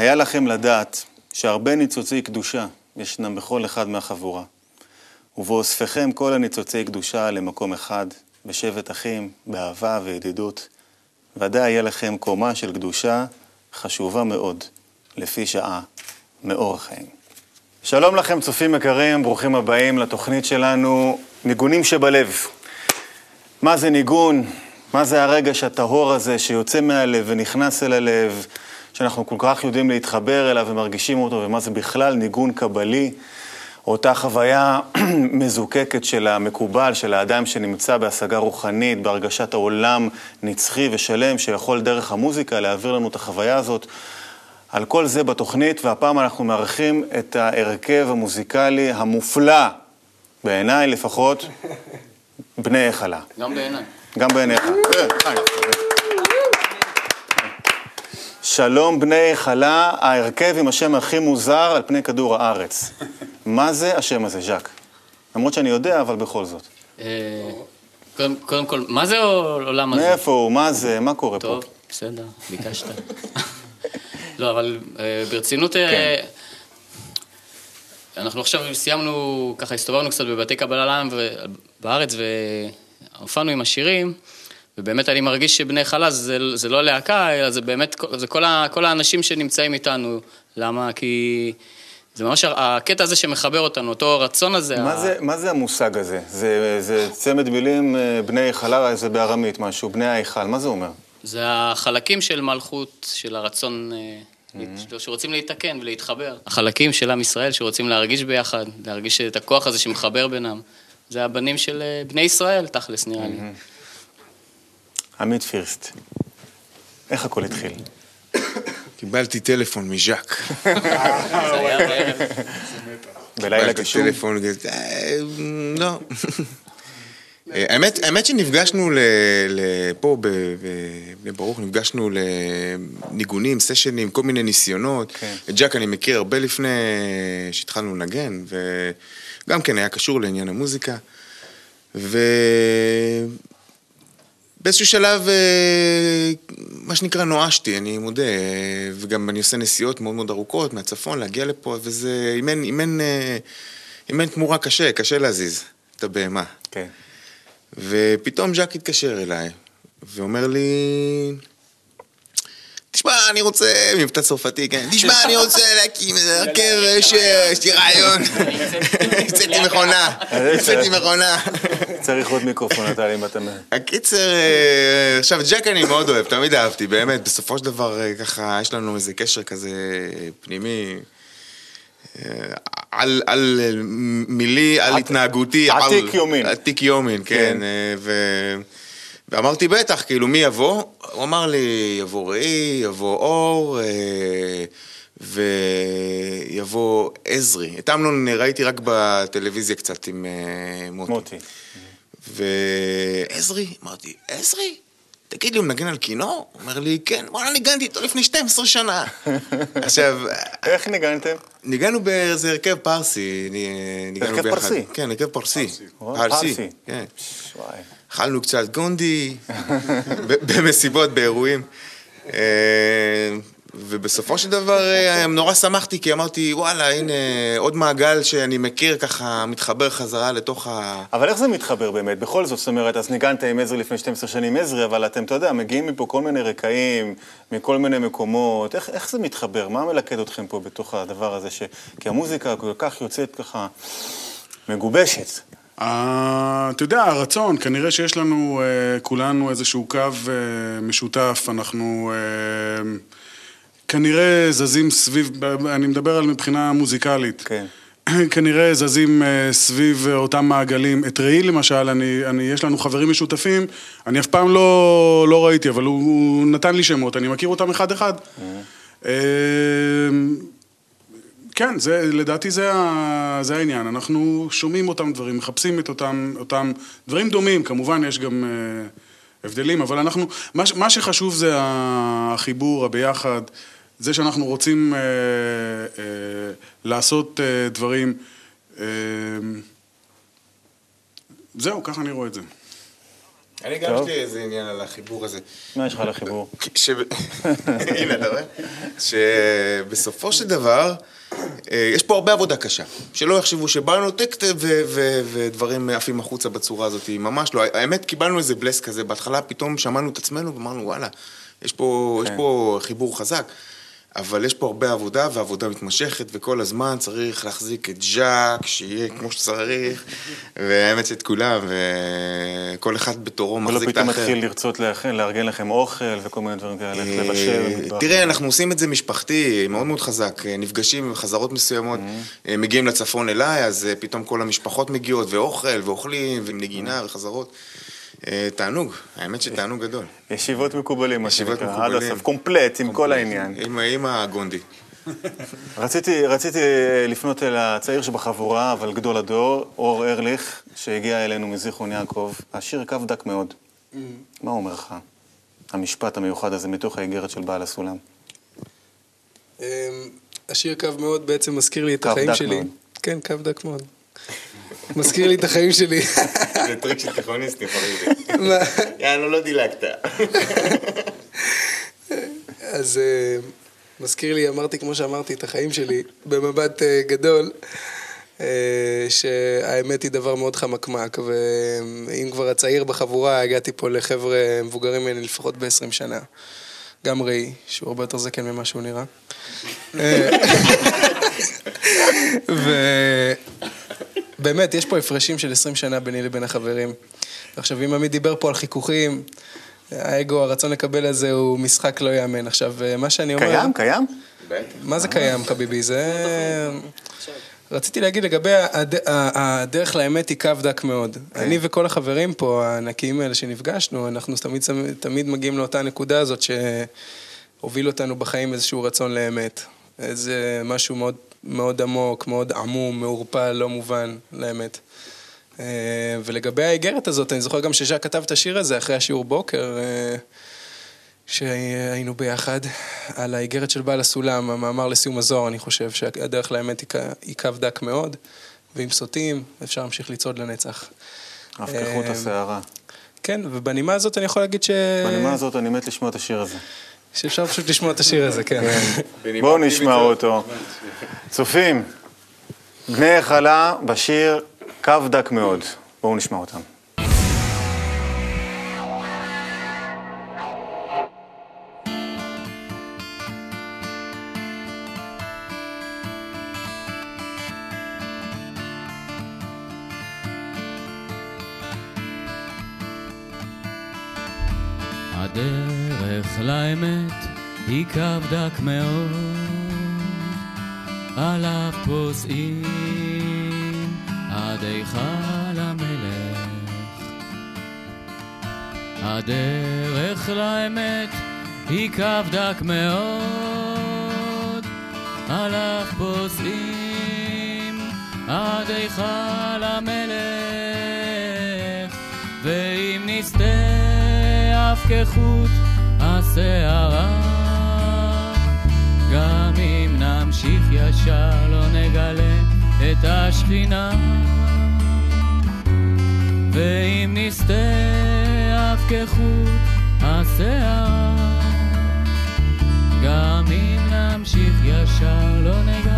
היה לכם לדעת שהרבה ניצוצי קדושה ישנם בכל אחד מהחבורה, ובאוספכם כל הניצוצי קדושה למקום אחד, בשבט אחים, באהבה וידידות, ודאי יהיה לכם קומה של קדושה חשובה מאוד, לפי שעה, מאור החיים. שלום לכם, צופים יקרים, ברוכים הבאים לתוכנית שלנו, ניגונים שבלב. מה זה ניגון? מה זה הרגש הטהור הזה שיוצא מהלב ונכנס אל הלב, שאנחנו כל כך יודעים להתחבר אליו ומרגישים אותו, ומה זה בכלל ניגון קבלי, אותה חוויה מזוקקת של המקובל, של האדם שנמצא בהשגה רוחנית, בהרגשת העולם נצחי ושלם, שיכול דרך המוזיקה להעביר לנו את החוויה הזאת. על כל זה בתוכנית, והפעם אנחנו מארחים את ההרכב המוזיקלי המופלא, בעיניי לפחות, בני היכלה. גם בעיניי. גם בעיניך. שלום בני היכלה, ההרכב עם השם הכי מוזר על פני כדור הארץ. מה זה השם הזה, ז'אק? למרות שאני יודע, אבל בכל זאת. אה, קודם קודם כל, מה זה עולם הזה? מאיפה הוא? מה זה? מה קורה פה? טוב, בסדר, ביקשת. לא, אבל אה, ברצינות, אה, כן. אנחנו עכשיו סיימנו, ככה הסתובבנו קצת בבתי קבלה לעם בארץ והופענו עם השירים, ובאמת אני מרגיש שבני חלש זה, זה לא להקה, אלא זה באמת, זה כל, ה, כל האנשים שנמצאים איתנו. למה? כי זה ממש הקטע הזה שמחבר אותנו, אותו רצון הזה. מה ה- זה, מה זה המושג הזה? זה, זה צמד מילים, אה, בני היכלה, זה בארמית משהו, בני ההיכל, מה זה אומר? זה החלקים של מלכות, של הרצון, אה, שרוצים להתקן ולהתחבר. החלקים של עם ישראל שרוצים להרגיש ביחד, להרגיש את הכוח הזה שמחבר בינם. זה הבנים של אה, בני ישראל, תכלס, נראה לי. עמית פירסט, איך הכל התחיל? קיבלתי טלפון מז'אק. בלילה קיבלתי גשום? טלפון, אה, לא. האמת, האמת שנפגשנו פה בבני ברוך, נפגשנו לניגונים, סשנים, כל מיני ניסיונות. כן. את ג'אק אני מכיר הרבה לפני שהתחלנו לנגן, וגם כן היה קשור לעניין המוזיקה. ובאיזשהו שלב, אה, מה שנקרא, נואשתי, אני מודה, אה, וגם אני עושה נסיעות מאוד מאוד ארוכות מהצפון להגיע לפה, וזה, אם אין, אם אין, אה, אם אין תמורה קשה, קשה להזיז את הבהמה. כן. ופתאום ז'אק התקשר אליי, ואומר לי, תשמע, אני רוצה, מבטא צרפתי, כן, תשמע, אני רוצה להקים איזה הרכב, יש יש לי רעיון. המצאתי מכונה, המצאתי מכונה. צריך עוד מיקרופון, אתה אם אתה... הקיצר, אה, עכשיו, ג'ק אני מאוד אוהב, תמיד אהבתי, באמת, בסופו של דבר, אה, ככה, יש לנו איזה קשר כזה פנימי. אה, על, על אה, מילי, על עת- התנהגותי. עתיק על- יומין. עתיק יומין, כן. כן. אה, ו... ואמרתי, בטח, כאילו, מי יבוא? הוא אמר לי, יבוא ראי, יבוא אור, אה, ויבוא עזרי. את אמנון ראיתי רק בטלוויזיה קצת עם אה, מוטי. מוטי. ועזרי, אמרתי, עזרי? תגיד לי, הוא מנגן על כינור? הוא אומר לי, כן, וואלה, ניגנתי איתו לפני 12 שנה. עכשיו, איך ניגנתם? ניגענו באיזה הרכב פרסי, ני- ניגענו הרכב ביחד. פרסי? כן, הרכב פרסי. פרסי. כן. אכלנו קצת גונדי, במסיבות, באירועים. אה, ובסופו של דבר אה, נורא שמחתי, כי אמרתי, וואלה, הנה עוד מעגל שאני מכיר, ככה מתחבר חזרה לתוך ה... אבל איך זה מתחבר באמת? בכל זאת, זאת אומרת, אז ניגנת עם עזרי לפני 12 שנים עזרי, אבל אתם, אתה יודע, מגיעים מפה כל מיני רקעים, מכל מיני מקומות. איך, איך זה מתחבר? מה מלכד אתכם פה בתוך הדבר הזה? ש... כי המוזיקה כל כך יוצאת ככה מגובשת. אה, אתה יודע, הרצון, כנראה שיש לנו אה, כולנו איזשהו קו אה, משותף, אנחנו אה, כנראה זזים סביב, אני מדבר על מבחינה מוזיקלית. כן. כנראה זזים סביב אותם מעגלים. את ראי למשל, אני, אני, יש לנו חברים משותפים, אני אף פעם לא, לא ראיתי, אבל הוא, הוא נתן לי שמות, אני מכיר אותם אחד-אחד. אה, כן, זה, לדעתי זה, זה העניין. אנחנו שומעים אותם דברים, מחפשים את אותם, אותם דברים דומים, כמובן יש גם אה, הבדלים, אבל אנחנו, מה, מה שחשוב זה החיבור, הביחד, זה שאנחנו רוצים אה, אה, לעשות אה, דברים. אה, זהו, ככה אני רואה את זה. אני גם. יש לי איזה עניין על החיבור הזה. מה יש לך לחיבור? ש... הנה, אתה רואה? שבסופו של דבר, אה, יש פה הרבה עבודה קשה. שלא יחשבו שבאנו ו- ודברים עפים החוצה בצורה הזאת, ממש לא. האמת, קיבלנו איזה בלס כזה, בהתחלה פתאום שמענו את עצמנו ואמרנו, וואלה, יש פה, כן. פה חיבור חזק. אבל יש פה הרבה עבודה, ועבודה מתמשכת, וכל הזמן צריך להחזיק את ז'אק, שיהיה כמו שצריך, והאמת שאת כולם, וכל אחד בתורו ולא מחזיק את פתאום האחר. מתחיל לרצות לארגן לכם אוכל וכל מיני דברים כאלה, אה, לבשל. תראה, אנחנו עושים את זה משפחתי, מאוד מאוד חזק. אה, נפגשים עם חזרות מסוימות. אה, מגיעים לצפון אליי, אז פתאום כל המשפחות מגיעות, ואוכל, ואוכלים, ועם Mm-hmm. נגינה וחזרות. אה, תענוג, האמת שתענוג גדול. ישיבות מקובלים, מה ישיבות שנקרא, עד. הסוף, קומפלט, עם כל העניין. עם, הגונדי. רציתי, רציתי לפנות אל הצעיר שבחבורה, אבל גדול הדור, אור ארליך, שהגיע אלינו מזיכרון יעקב. השיר קו דק מאוד. מה אומר לך? המשפט המיוחד הזה מתוך האיגרת של בעל הסולם. אמ, השיר קו מאוד בעצם מזכיר לי את קו החיים דק שלי. מאוד. כן, קו דק מאוד. מזכיר לי את החיים שלי. זה טריק של תיכוניסטים, חביבי. יאללה, לא דילגת. אז אה, מזכיר לי, אמרתי כמו שאמרתי, את החיים שלי במבט אה, גדול, אה, שהאמת היא דבר מאוד חמקמק, ואם כבר הצעיר בחבורה, הגעתי פה לחבר'ה מבוגרים ממני לפחות ב-20 שנה. גם ראי, שהוא הרבה יותר זקן ממה שהוא נראה. אה, ובאמת, יש פה הפרשים של 20 שנה ביני לבין החברים. עכשיו, אם עמית דיבר פה על חיכוכים, האגו, הרצון לקבל הזה הוא משחק לא ייאמן. עכשיו, מה שאני אומר... קיים? קיים? מה זה קיים, חביבי? זה... רציתי להגיד לגבי הד... הדרך לאמת היא קו דק מאוד. אני וכל החברים פה, הענקיים האלה שנפגשנו, אנחנו תמיד, תמיד מגיעים לאותה נקודה הזאת שהוביל אותנו בחיים איזשהו רצון לאמת. איזה משהו מאוד, מאוד עמוק, מאוד עמום, מעורפל, לא מובן לאמת. אה, ולגבי האיגרת הזאת, אני זוכר גם שז'אק כתב את השיר הזה אחרי השיעור בוקר, אה, שהיינו ביחד, על האיגרת של בעל הסולם, המאמר לסיום הזוהר, אני חושב שהדרך לאמת היא קו דק מאוד, ואם סוטים, אפשר להמשיך לצעוד לנצח. אף כחוט אה, השערה. כן, ובנימה הזאת אני יכול להגיד ש... בנימה הזאת אני מת לשמוע את השיר הזה. שאפשר פשוט לשמוע את השיר הזה, כן. בואו נשמע אותו. צופים, בני היכלה בשיר קו דק מאוד. בואו נשמע אותם. הדרך לאמת היא קו דק מאוד, עליו פוסעים עד היכל המלך. הדרך לאמת היא קו דק מאוד, עליו פוסעים עד היכל המלך, ואם נסתה אף כחוט השערה, גם אם נמשיך ישר לא נגלה את השכינה. ואם נסתה אף כחוט השערה, גם אם נמשיך ישר לא נגלה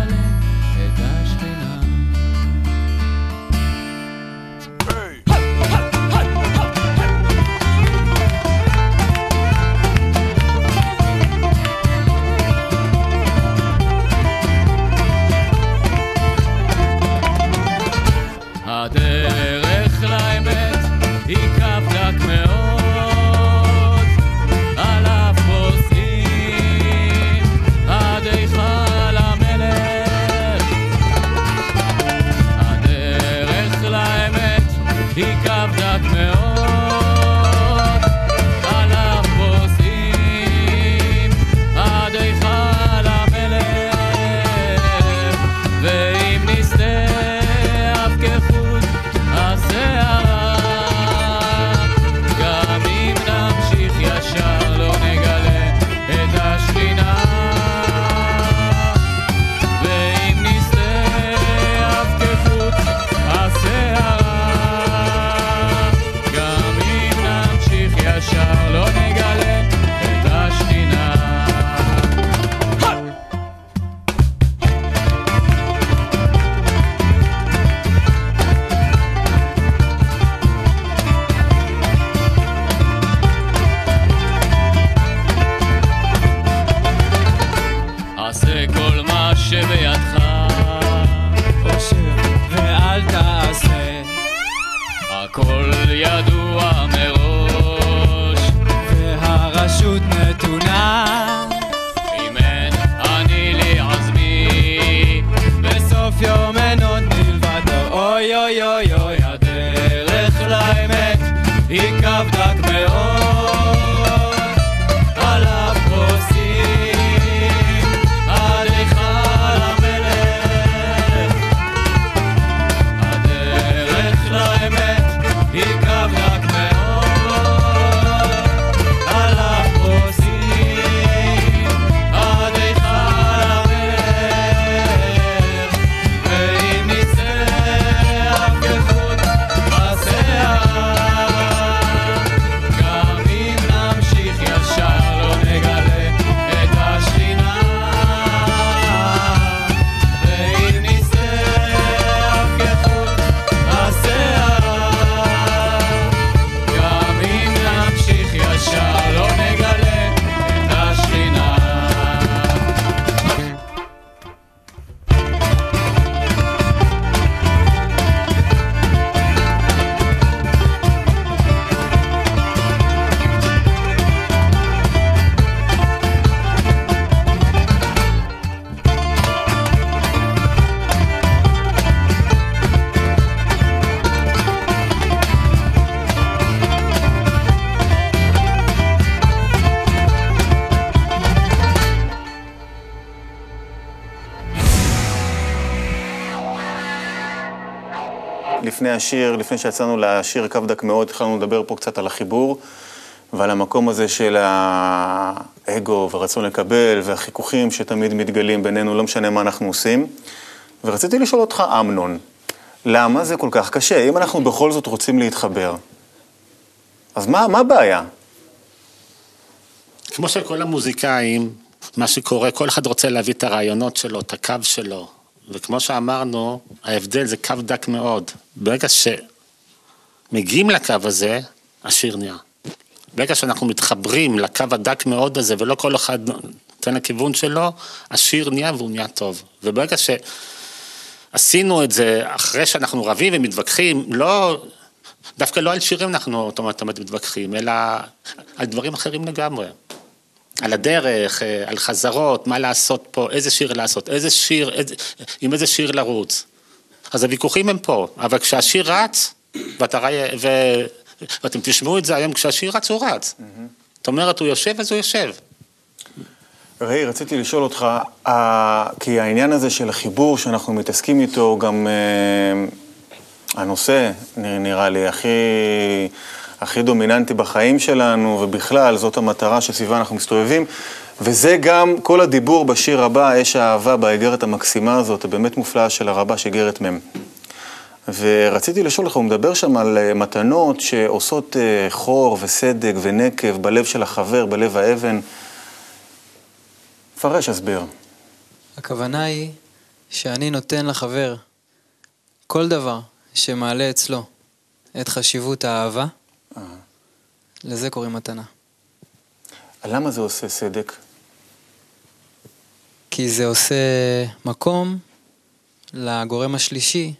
השיר, לפני שיצאנו לשיר קו דק מאוד, התחלנו לדבר פה קצת על החיבור ועל המקום הזה של האגו והרצון לקבל והחיכוכים שתמיד מתגלים בינינו, לא משנה מה אנחנו עושים. ורציתי לשאול אותך, אמנון, למה זה כל כך קשה? אם אנחנו בכל זאת רוצים להתחבר, אז מה, מה הבעיה? כמו שכל המוזיקאים, מה שקורה, כל אחד רוצה להביא את הרעיונות שלו, את הקו שלו. וכמו שאמרנו, ההבדל זה קו דק מאוד. ברגע שמגיעים לקו הזה, השיר נהיה. ברגע שאנחנו מתחברים לקו הדק מאוד הזה, ולא כל אחד נותן לכיוון שלו, השיר נהיה והוא נהיה טוב. וברגע שעשינו את זה אחרי שאנחנו רבים ומתווכחים, לא, דווקא לא על שירים אנחנו תמיד מתווכחים, אלא על דברים אחרים לגמרי. על הדרך, אה, על חזרות, מה לעשות פה, איזה שיר לעשות, איזה שיר, איזה, עם איזה שיר לרוץ. אז הוויכוחים הם פה, אבל כשהשיר רץ, ואתה ו... ואתם תשמעו את זה היום, כשהשיר רץ, הוא רץ. זאת אומרת, הוא יושב, אז הוא יושב. ראי, רציתי לשאול אותך, כי העניין הזה של החיבור שאנחנו מתעסקים איתו, גם אה, הנושא, נראה לי, הכי... הכי דומיננטי בחיים שלנו, ובכלל, זאת המטרה שסביבה אנחנו מסתובבים. וזה גם כל הדיבור בשיר הבא, אש האהבה, באיגרת המקסימה הזאת, הבאמת מופלאה של הרבש, איגרת מ'. ורציתי לשאול לך, הוא מדבר שם על אה, מתנות שעושות אה, חור וסדק ונקב בלב של החבר, בלב האבן. פרש, הסבר. הכוונה היא שאני נותן לחבר כל דבר שמעלה אצלו את חשיבות האהבה, לזה קוראים מתנה. למה זה עושה סדק? כי זה עושה מקום לגורם השלישי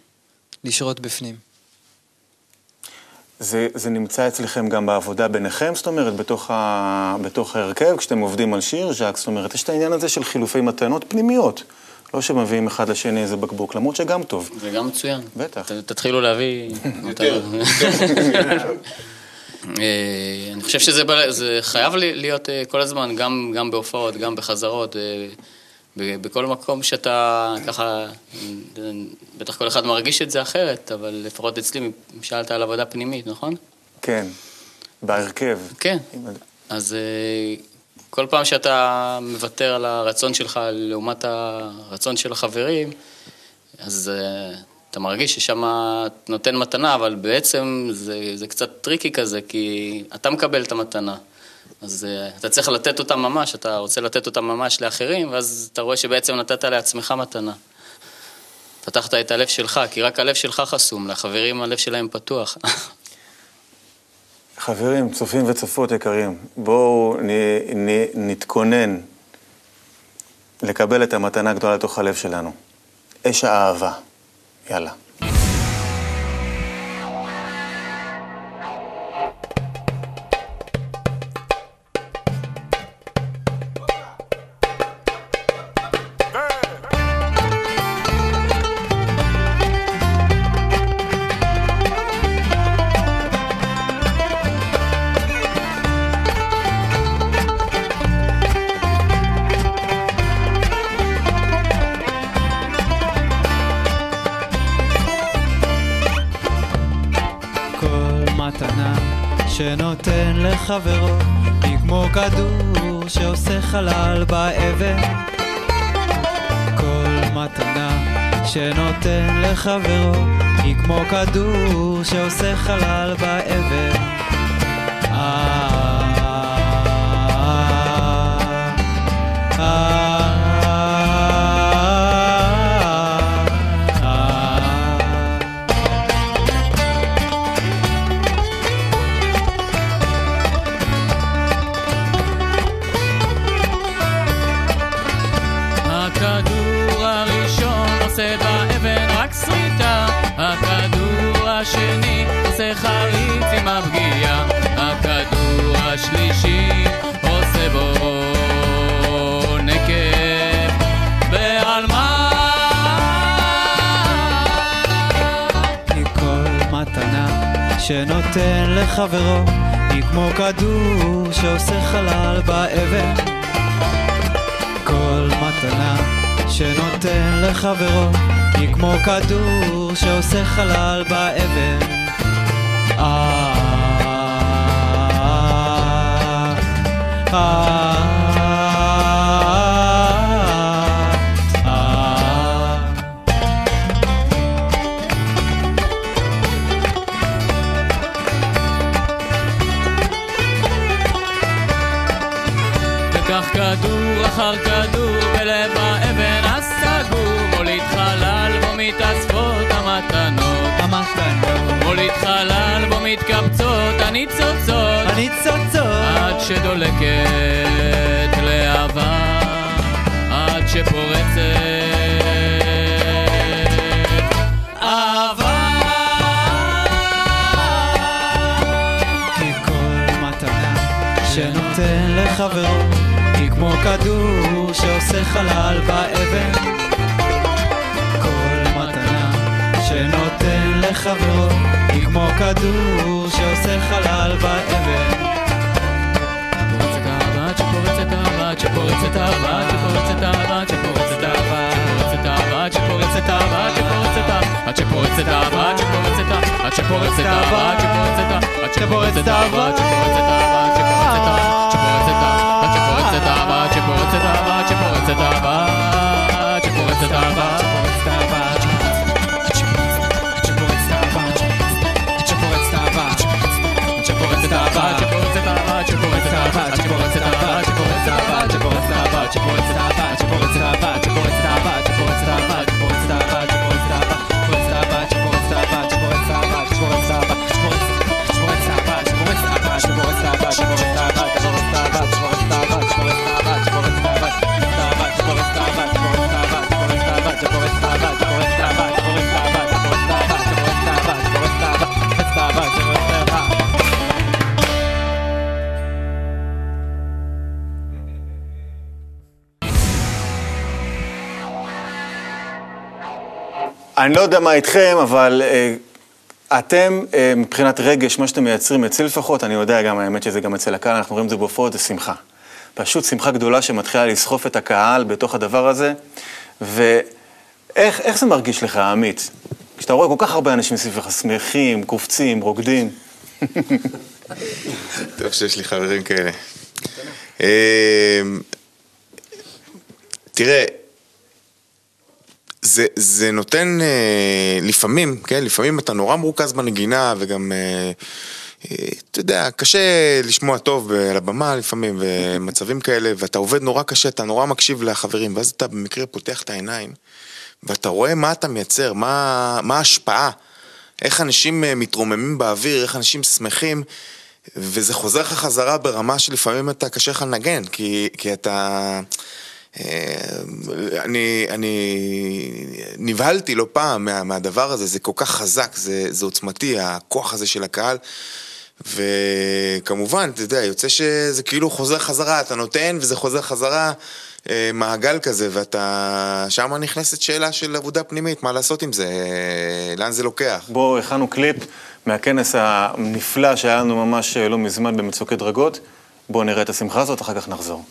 לשרות בפנים. זה, זה נמצא אצלכם גם בעבודה ביניכם, זאת אומרת, בתוך, ה, בתוך ההרכב, כשאתם עובדים על שיר, ז'אק, זאת אומרת, יש את העניין הזה של חילופי מתנות פנימיות. לא שמביאים אחד לשני איזה בקבוק, למרות שגם טוב. זה גם מצוין. בטח. תתחילו להביא... יותר. אה, אני חושב שזה חייב להיות אה, כל הזמן, גם, גם בהופעות, גם בחזרות, אה, בכל מקום שאתה ככה, בטח כל אחד מרגיש את זה אחרת, אבל לפחות אצלי, אם שאלת על עבודה פנימית, נכון? כן, בהרכב. כן, אז כל פעם שאתה מוותר על הרצון שלך לעומת הרצון של החברים, אז אתה מרגיש שאתה נותן מתנה, אבל בעצם זה, זה קצת tricky כזה, כי אתה מקבל את המתנה. אז אה, אתה צריך לתת אותה ממש, אתה רוצה לתת אותה ממש לאחרים, ואז אתה רואה שבעצם נתת לעצמך מתנה. פתחת את הלב שלך, כי רק הלב שלך חסום, לחברים הלב שלהם פתוח. חברים, צופים וצופות יקרים, בואו נ, נ, נתכונן לקבל את המתנה הגדולה לתוך הלב שלנו. אש האהבה. יאללה. לחברו היא כמו כדור שעושה חלל באבן השני עושה חריץ עם הפגיעה, הכדור השלישי עושה בו מתנה שנותן לחברו היא כמו כדור שעושה חלל באבן. כל מתנה שנותן לחברו היא כמו כדור שעושה חלל באבן. אה... אה... אה... אה. החלל בו מתקבצות הניצוצות, הניצוצות, עד שדולקת להבה, עד שפורצת אהבה. כי כל מתנה שנותן לחברו היא כמו כדור שעושה חלל באבן. כל מתנה שנותן לחברו היא כמו כדור שעושה חלל באבן. שפורצת אהבת, שפורצת אהבת, שפורצת אהבת, שפורצת אהבת, שפורצת אהבת, שפורצת אהבת, שפורצת אהבת, עד שפורצת אהבת, שפורצת אהבת, עד שפורצת אהבת, שפורצת אהבת, עד שפורצת אהבת, שפורצת אהבת, שפורצת אהבת, שפורצת אהבת, שפורצת אהבת, שפורצת אהבת, שפורצת אהבת, שפורצת אהבת, שפורצת אהבת, שפורצת אהבה, שפורצת אהבה, שפורצת אהבה, שפורצת אהבה אני לא יודע מה איתכם, אבל אה, אתם, אה, מבחינת רגש, מה שאתם מייצרים, אצלי לפחות, אני יודע גם, האמת שזה גם אצל הקהל, אנחנו רואים את זה בהופעות, זה שמחה. פשוט שמחה גדולה שמתחילה לסחוף את הקהל בתוך הדבר הזה, ואיך איך זה מרגיש לך, עמית? כשאתה רואה כל כך הרבה אנשים סביבך שמחים, קופצים, רוקדים. טוב שיש לי חברים כאלה. אה, תראה, זה, זה נותן אה, לפעמים, כן, לפעמים אתה נורא מרוכז בנגינה וגם, אה, אתה יודע, קשה לשמוע טוב על הבמה לפעמים ומצבים כאלה ואתה עובד נורא קשה, אתה נורא מקשיב לחברים ואז אתה במקרה פותח את העיניים ואתה רואה מה אתה מייצר, מה, מה ההשפעה, איך אנשים אה, מתרוממים באוויר, איך אנשים שמחים וזה חוזר לך חזרה ברמה שלפעמים אתה קשה לך לנגן כי, כי אתה... אה, אני, אני נבהלתי לא פעם מה, מהדבר הזה, זה כל כך חזק, זה, זה עוצמתי, הכוח הזה של הקהל. וכמובן, אתה יודע, יוצא שזה כאילו חוזר חזרה, אתה נותן וזה חוזר חזרה, אה, מעגל כזה, ואתה... שם נכנסת שאלה של עבודה פנימית, מה לעשות עם זה, אה, לאן זה לוקח. בואו, הכנו קליפ מהכנס הנפלא שהיה לנו ממש לא מזמן במצוקי דרגות. בואו נראה את השמחה הזאת, אחר כך נחזור.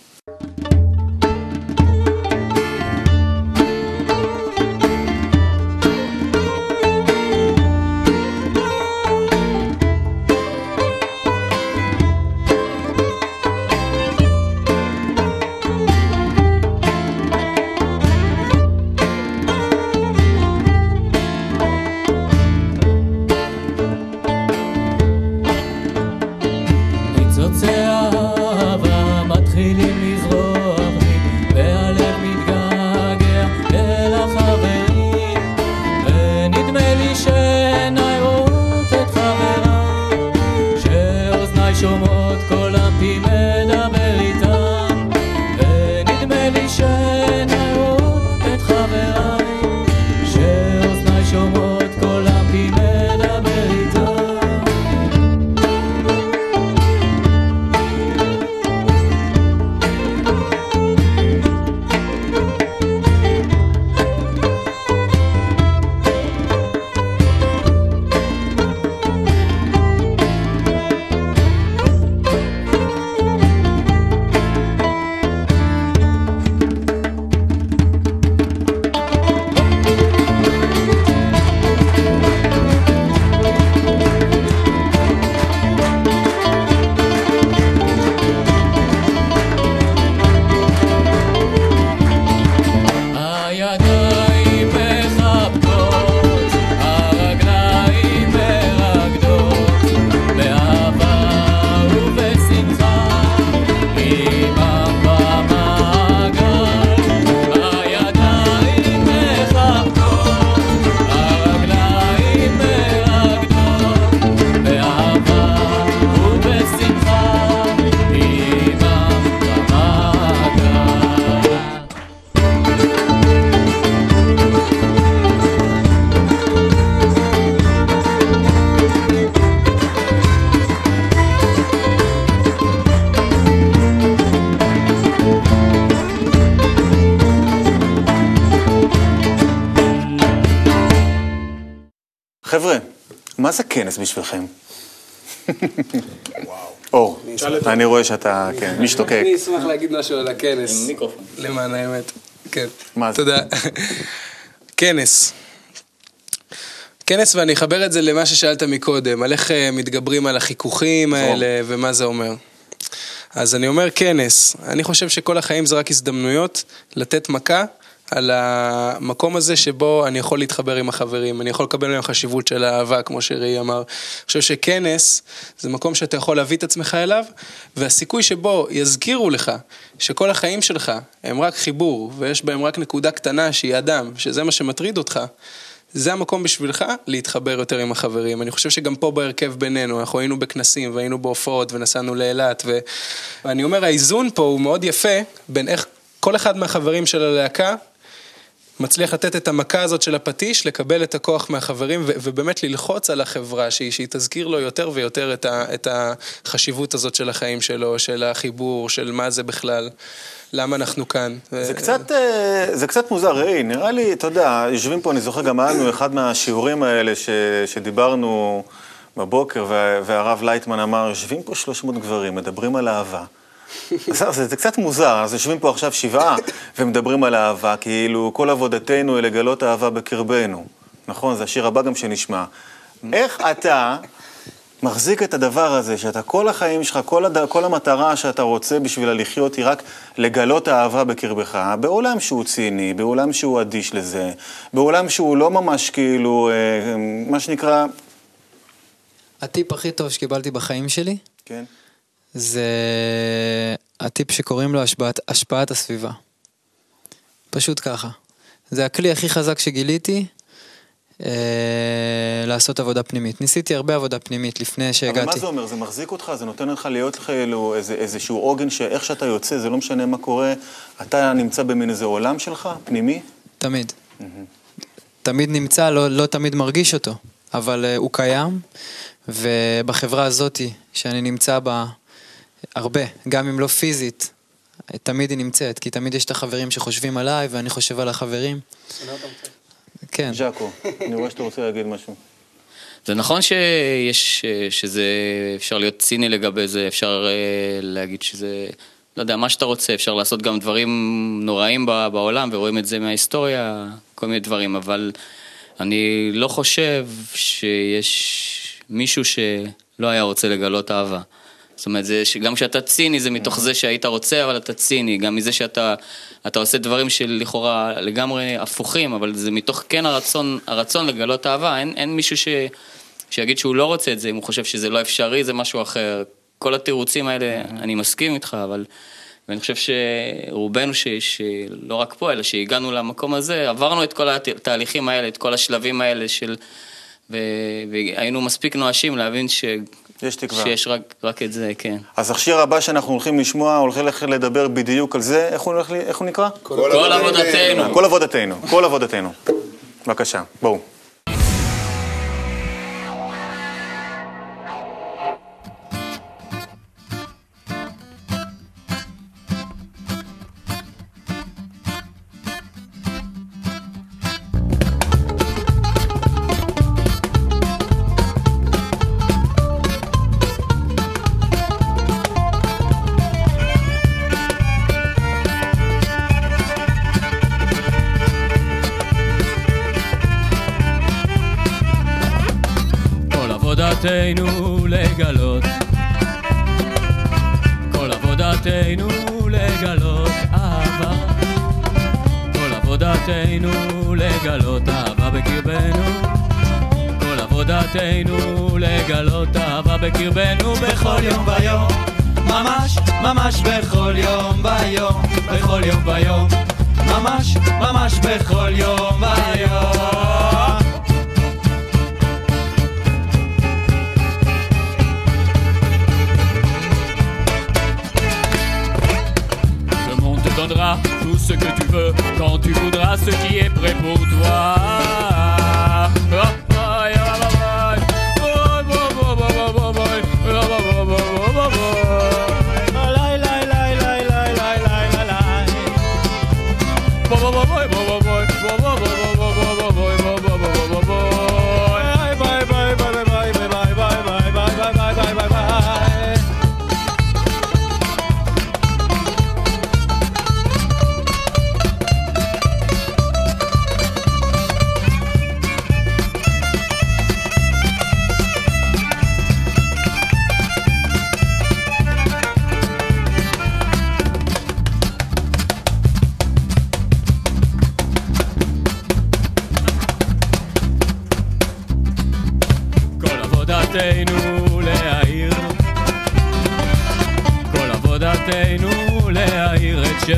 זה כנס בשבילכם? אור, אני רואה שאתה, כן, משתוקק. אני אשמח להגיד משהו על הכנס. למען האמת. כן. מה זה? תודה. כנס. כנס, ואני אחבר את זה למה ששאלת מקודם, על איך אה, מתגברים על החיכוכים האלה ומה זה אומר. אז אני אומר כנס, אני חושב שכל החיים זה רק הזדמנויות לתת מכה על המקום הזה שבו אני יכול להתחבר עם החברים, אני יכול לקבל מהם חשיבות של אהבה, כמו שראי אמר. אני חושב שכנס זה מקום שאתה יכול להביא את עצמך אליו, והסיכוי שבו יזכירו לך שכל החיים שלך הם רק חיבור, ויש בהם רק נקודה קטנה שהיא אדם, שזה מה שמטריד אותך, זה המקום בשבילך להתחבר יותר עם החברים. אני חושב שגם פה בהרכב בינינו, אנחנו היינו בכנסים והיינו בהופעות ונסענו לאילת, ו... ואני אומר, האיזון פה הוא מאוד יפה בין איך כל אחד מהחברים של הלהקה מצליח לתת את המכה הזאת של הפטיש, לקבל את הכוח מהחברים ו- ובאמת ללחוץ על החברה, שהיא, שהיא תזכיר לו יותר ויותר את, ה- את החשיבות הזאת של החיים שלו, של החיבור, של מה זה בכלל, למה אנחנו כאן. זה קצת, אה, זה קצת מוזר, ראי, נראה לי, אתה יודע, יושבים פה, אני זוכר גם לנו אחד מהשיעורים האלה ש, שדיברנו בבוקר, וה- והרב לייטמן אמר, יושבים פה 300 גברים, מדברים על אהבה. זה, זה, זה קצת מוזר, אז יושבים פה עכשיו שבעה ומדברים על אהבה, כאילו כל עבודתנו היא לגלות אהבה בקרבנו. נכון, זה השיר הבא גם שנשמע. איך אתה מחזיק את הדבר הזה, שאתה כל החיים שלך, כל, הד... כל המטרה שאתה רוצה בשבילה לחיות היא רק לגלות אהבה בקרבך, בעולם שהוא ציני, בעולם שהוא אדיש לזה, בעולם שהוא לא ממש כאילו, אה, מה שנקרא, הטיפ הכי טוב שקיבלתי בחיים שלי, כן, זה הטיפ שקוראים לו השפעת, השפעת הסביבה. פשוט ככה. זה הכלי הכי חזק שגיליתי אה, לעשות עבודה פנימית. ניסיתי הרבה עבודה פנימית לפני שהגעתי. אבל מה זה אומר? זה מחזיק אותך? זה נותן לך להיות כאילו איזה, איזשהו עוגן שאיך שאתה יוצא, זה לא משנה מה קורה, אתה נמצא במין איזה עולם שלך, פנימי? תמיד. תמיד נמצא, לא, לא תמיד מרגיש אותו, אבל uh, הוא קיים, ובחברה הזאתי, שאני נמצא בה הרבה, גם אם לא פיזית, תמיד היא נמצאת, כי תמיד יש את החברים שחושבים עליי, ואני חושב על החברים. כן. ז'אקו, אני רואה שאתה רוצה להגיד משהו. זה נכון שיש, שזה, אפשר להיות ציני לגבי זה, אפשר אה, להגיד שזה, לא יודע, מה שאתה רוצה, אפשר לעשות גם דברים נוראים בעולם, ורואים את זה מההיסטוריה, כל מיני דברים, אבל אני לא חושב שיש מישהו שלא היה רוצה לגלות אהבה. זאת אומרת, זה שגם כשאתה ציני זה מתוך זה שהיית רוצה, אבל אתה ציני, גם מזה שאתה אתה עושה דברים שלכאורה לגמרי הפוכים, אבל זה מתוך כן הרצון, הרצון לגלות אהבה, אין, אין מישהו ש, שיגיד שהוא לא רוצה את זה, אם הוא חושב שזה לא אפשרי, זה משהו אחר. כל התירוצים האלה, אני מסכים איתך, אבל... ואני חושב שרובנו, ש, שלא רק פה, אלא שהגענו למקום הזה, עברנו את כל התהליכים האלה, את כל השלבים האלה של... ו, והיינו מספיק נואשים להבין ש... יש תקווה. שיש רק, רק את זה, כן. אז השיר הבא שאנחנו הולכים לשמוע, הולכים לדבר בדיוק על זה, איך הוא, הולך לי- איך הוא נקרא? כל עבודתנו. כל עבודתנו, כל עבודתנו. בבקשה, בואו. עבודתנו לגלות אהבה בקרבנו. כל עבודתנו לגלות אהבה בקרבנו בכל יום ויום. ממש, ממש בכל יום ויום בכל יום ויום. ממש, ממש בכל יום ויום quand tu voudras ce qui est prêt pour toi. Oh,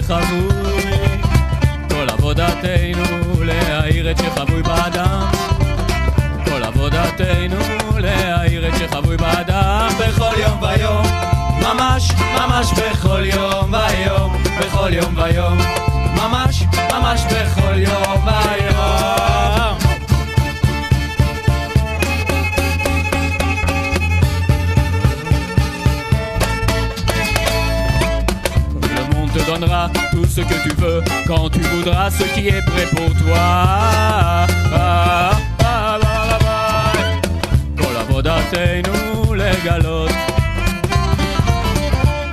שחבוי. כל עבודתנו להאיר את שחבוי באדם. כל עבודתנו להאיר את שחבוי באדם. בכל יום ויום ממש ממש בכל יום ויום. בכל יום ויום ממש ממש בכל ce que tu veux quand tu voudras ce qui est prêt pour toi. Ah, ah, ah, ah, ah. כל עבודתנו לגלות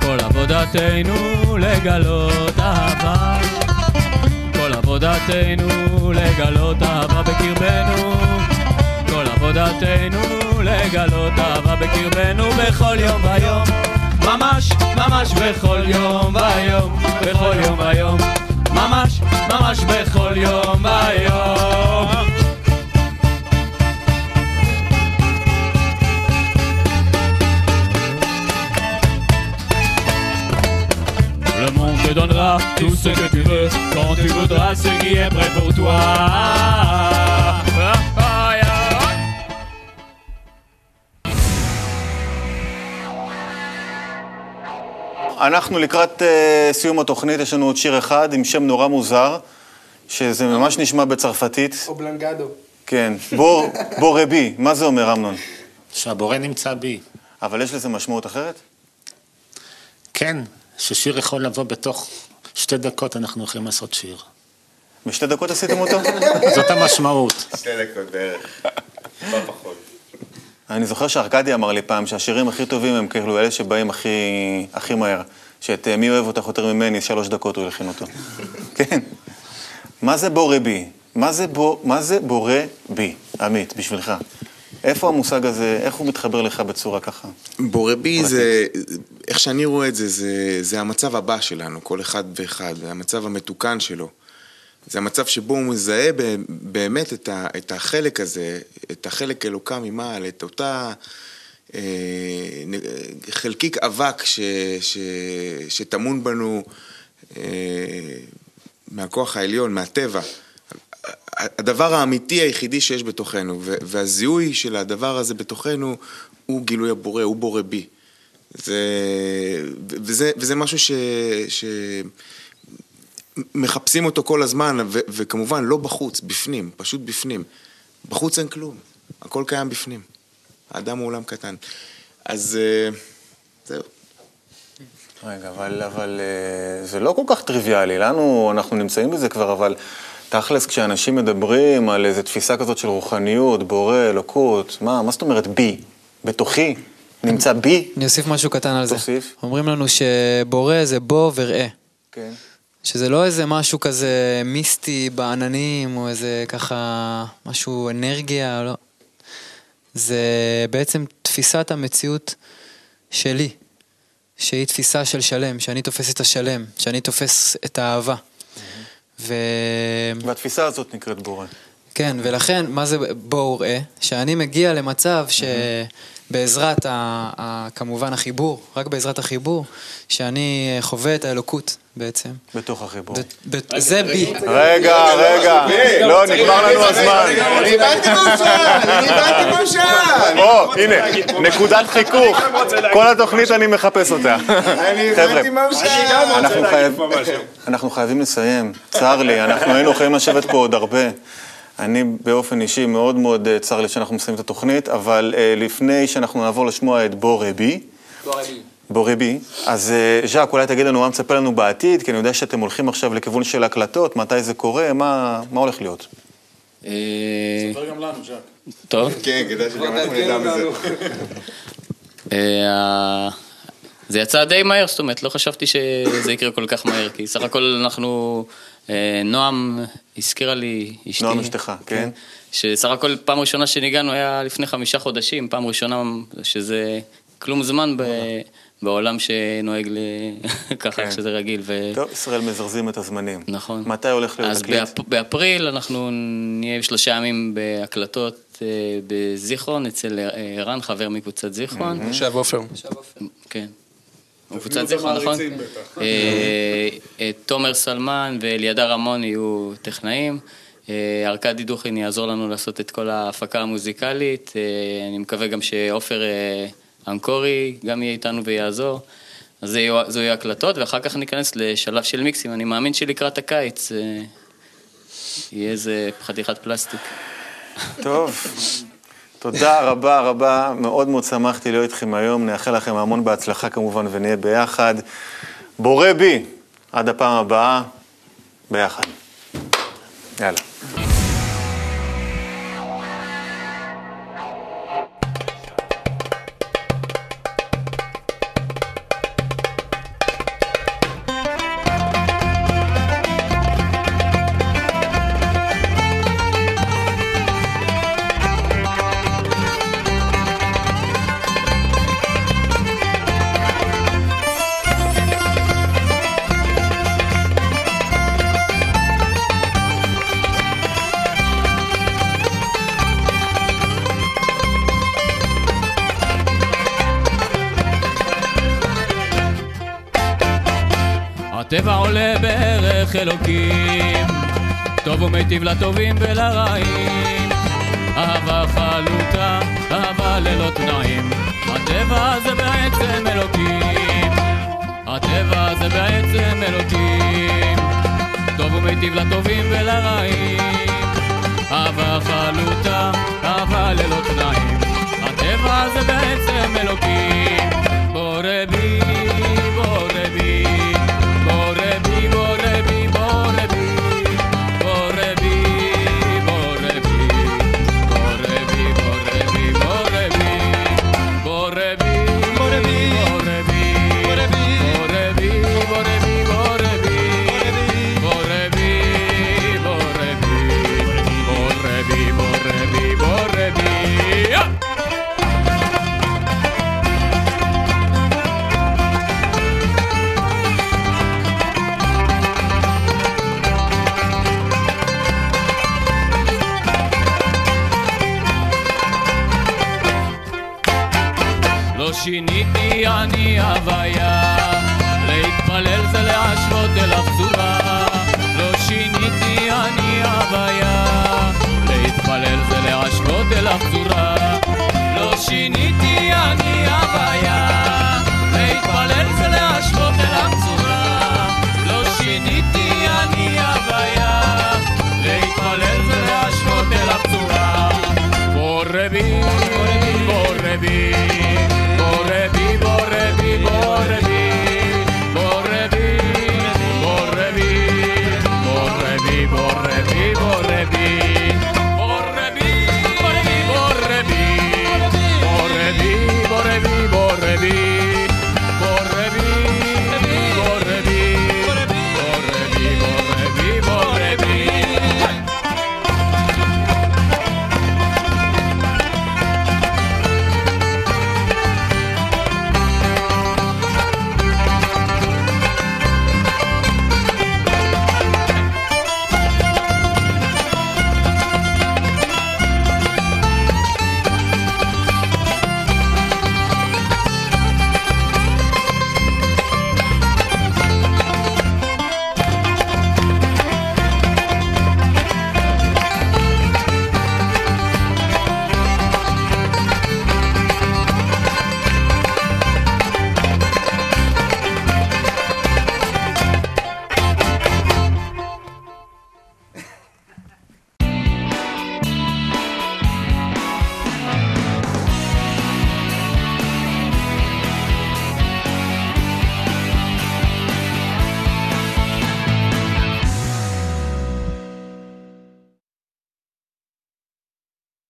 כל עבודתנו לגלות אהבה כל עבודתנו לגלות אהבה בקרבנו כל עבודתנו לגלות אהבה בקרבנו בכל יום ויום ממש ממש בכל יום ויום בכל יום ויום ממש ממש בכל יום ויום Le monde te donnera tout ce que tu veux quand tu voudras ce qui est prêt pour toi. אנחנו לקראת uh, סיום התוכנית, יש לנו עוד שיר אחד עם שם נורא מוזר, שזה ממש נשמע בצרפתית. אובלנגדו. כן, בור, בור רבי, מה זה אומר אמנון? שהבורא נמצא בי. אבל יש לזה משמעות אחרת? כן, ששיר יכול לבוא בתוך שתי דקות, אנחנו יכולים לעשות שיר. בשתי דקות עשיתם אותו? זאת המשמעות. שתי דקות בערך. טיפה פחות. אני זוכר שארכדי אמר לי פעם שהשירים הכי טובים הם כאילו אלה שבאים הכי, הכי מהר. שאת מי אוהב אותך יותר ממני, שלוש דקות הוא הכין אותו. כן. מה זה בורא בי? מה זה, בור, מה זה בורא בי, עמית, בשבילך? איפה המושג הזה, איך הוא מתחבר לך בצורה ככה? בורא בי זה, איך שאני רואה את זה, זה, זה המצב הבא שלנו, כל אחד ואחד, המצב המתוקן שלו. זה המצב שבו הוא מזהה באמת את, ה, את החלק הזה, את החלק אלוקה ממעל, את אותה אה, חלקיק אבק ש, ש, שטמון בנו אה, מהכוח העליון, מהטבע. הדבר האמיתי היחידי שיש בתוכנו, והזיהוי של הדבר הזה בתוכנו הוא גילוי הבורא, הוא בורא בי. זה, וזה, וזה משהו ש... ש... מחפשים אותו כל הזמן, ו- וכמובן לא בחוץ, בפנים, פשוט בפנים. בחוץ אין כלום, הכל קיים בפנים. האדם הוא עולם קטן. אז אה, זהו. רגע, אבל, אבל אה, זה לא כל כך טריוויאלי, לנו, אנחנו נמצאים בזה כבר, אבל תכלס, כשאנשים מדברים על איזו תפיסה כזאת של רוחניות, בורא, אלוקות, מה, מה זאת אומרת בי? בתוכי? נמצא בי? אני אוסיף משהו קטן על זה. תוסיף. אומרים לנו שבורא זה בוא וראה. כן. שזה לא איזה משהו כזה מיסטי בעננים, או איזה ככה משהו אנרגיה, לא. זה בעצם תפיסת המציאות שלי, שהיא תפיסה של שלם, שאני תופס את השלם, שאני תופס את האהבה. ו... והתפיסה הזאת נקראת בורא. כן, ולכן, מה זה בואו ראה? שאני מגיע למצב שבעזרת, ה, ה, כמובן, החיבור, רק בעזרת החיבור, שאני חווה את האלוקות בעצם. בתוך החיבור. ב- ב- זה בי. רגע, רגע, לא, נגמר לנו הזמן. אני הבנתי מה שאל, אני הבנתי מה שאל. או, הנה, נקודת חיכוך. כל התוכנית אני מחפש אותה. אני חבר'ה, אנחנו חייבים לסיים. צר לי, אנחנו היינו יכולים לשבת פה עוד הרבה. אני באופן אישי מאוד מאוד אה, צר לי שאנחנו מסיימים את התוכנית, אבל אה, לפני שאנחנו נעבור לשמוע את בוא רבי, בוא רבי, אז אה, ז'אק, אולי תגיד לנו מה מצפה לנו בעתיד, כי אני יודע שאתם הולכים עכשיו לכיוון של הקלטות, מתי זה קורה, מה מה הולך להיות? ספר גם לנו, ז'אק. טוב. כן, כדאי שגם אנחנו נדע מזה. זה יצא די מהר, זאת אומרת, לא חשבתי שזה יקרה כל כך מהר, כי סך הכל אנחנו, נועם הזכירה לי, אשתי. נועם אשתך, כן. שסך הכל פעם ראשונה שניגענו היה לפני חמישה חודשים, פעם ראשונה שזה כלום זמן ב... בעולם שנוהג ל... ככה, כן. שזה רגיל. ו... טוב, ישראל מזרזים את הזמנים. נכון. מתי הולך להיות אז תקליט? באפ... באפריל אנחנו נהיה שלושה ימים בהקלטות אה, בזיכרון, אצל אה, ערן, חבר מקבוצת זיכרון. עכשיו עופר. כן. הוא קבוצת זיכרון, נכון? אה, אה, תומר סלמן ואלידר רמון יהיו טכנאים. אה, ארכדי דוכין יעזור לנו לעשות את כל ההפקה המוזיקלית. אני מקווה גם שעופר אנקורי גם יהיה איתנו ויעזור. אז זה יהיו, זו יהיו הקלטות, ואחר כך ניכנס לשלב של מיקסים. אני מאמין שלקראת הקיץ יהיה איזה חתיכת פלסטיק. טוב, תודה רבה רבה, מאוד מאוד שמחתי להיות איתכם היום, נאחל לכם המון בהצלחה כמובן ונהיה ביחד. בורא בי, עד הפעם הבאה, ביחד. יאללה. בערך אלוקים, טוב ומיטיב לטובים ולרעים. אהבה חלוטה, אהבה ללא תנאים, הטבע זה בעצם אלוקים. הטבע זה בעצם אלוקים, טוב ומיטיב לטובים ולרעים. אהבה חלוטה, אהבה ללא תנאים, הטבע זה בעצם אלוקים. בורא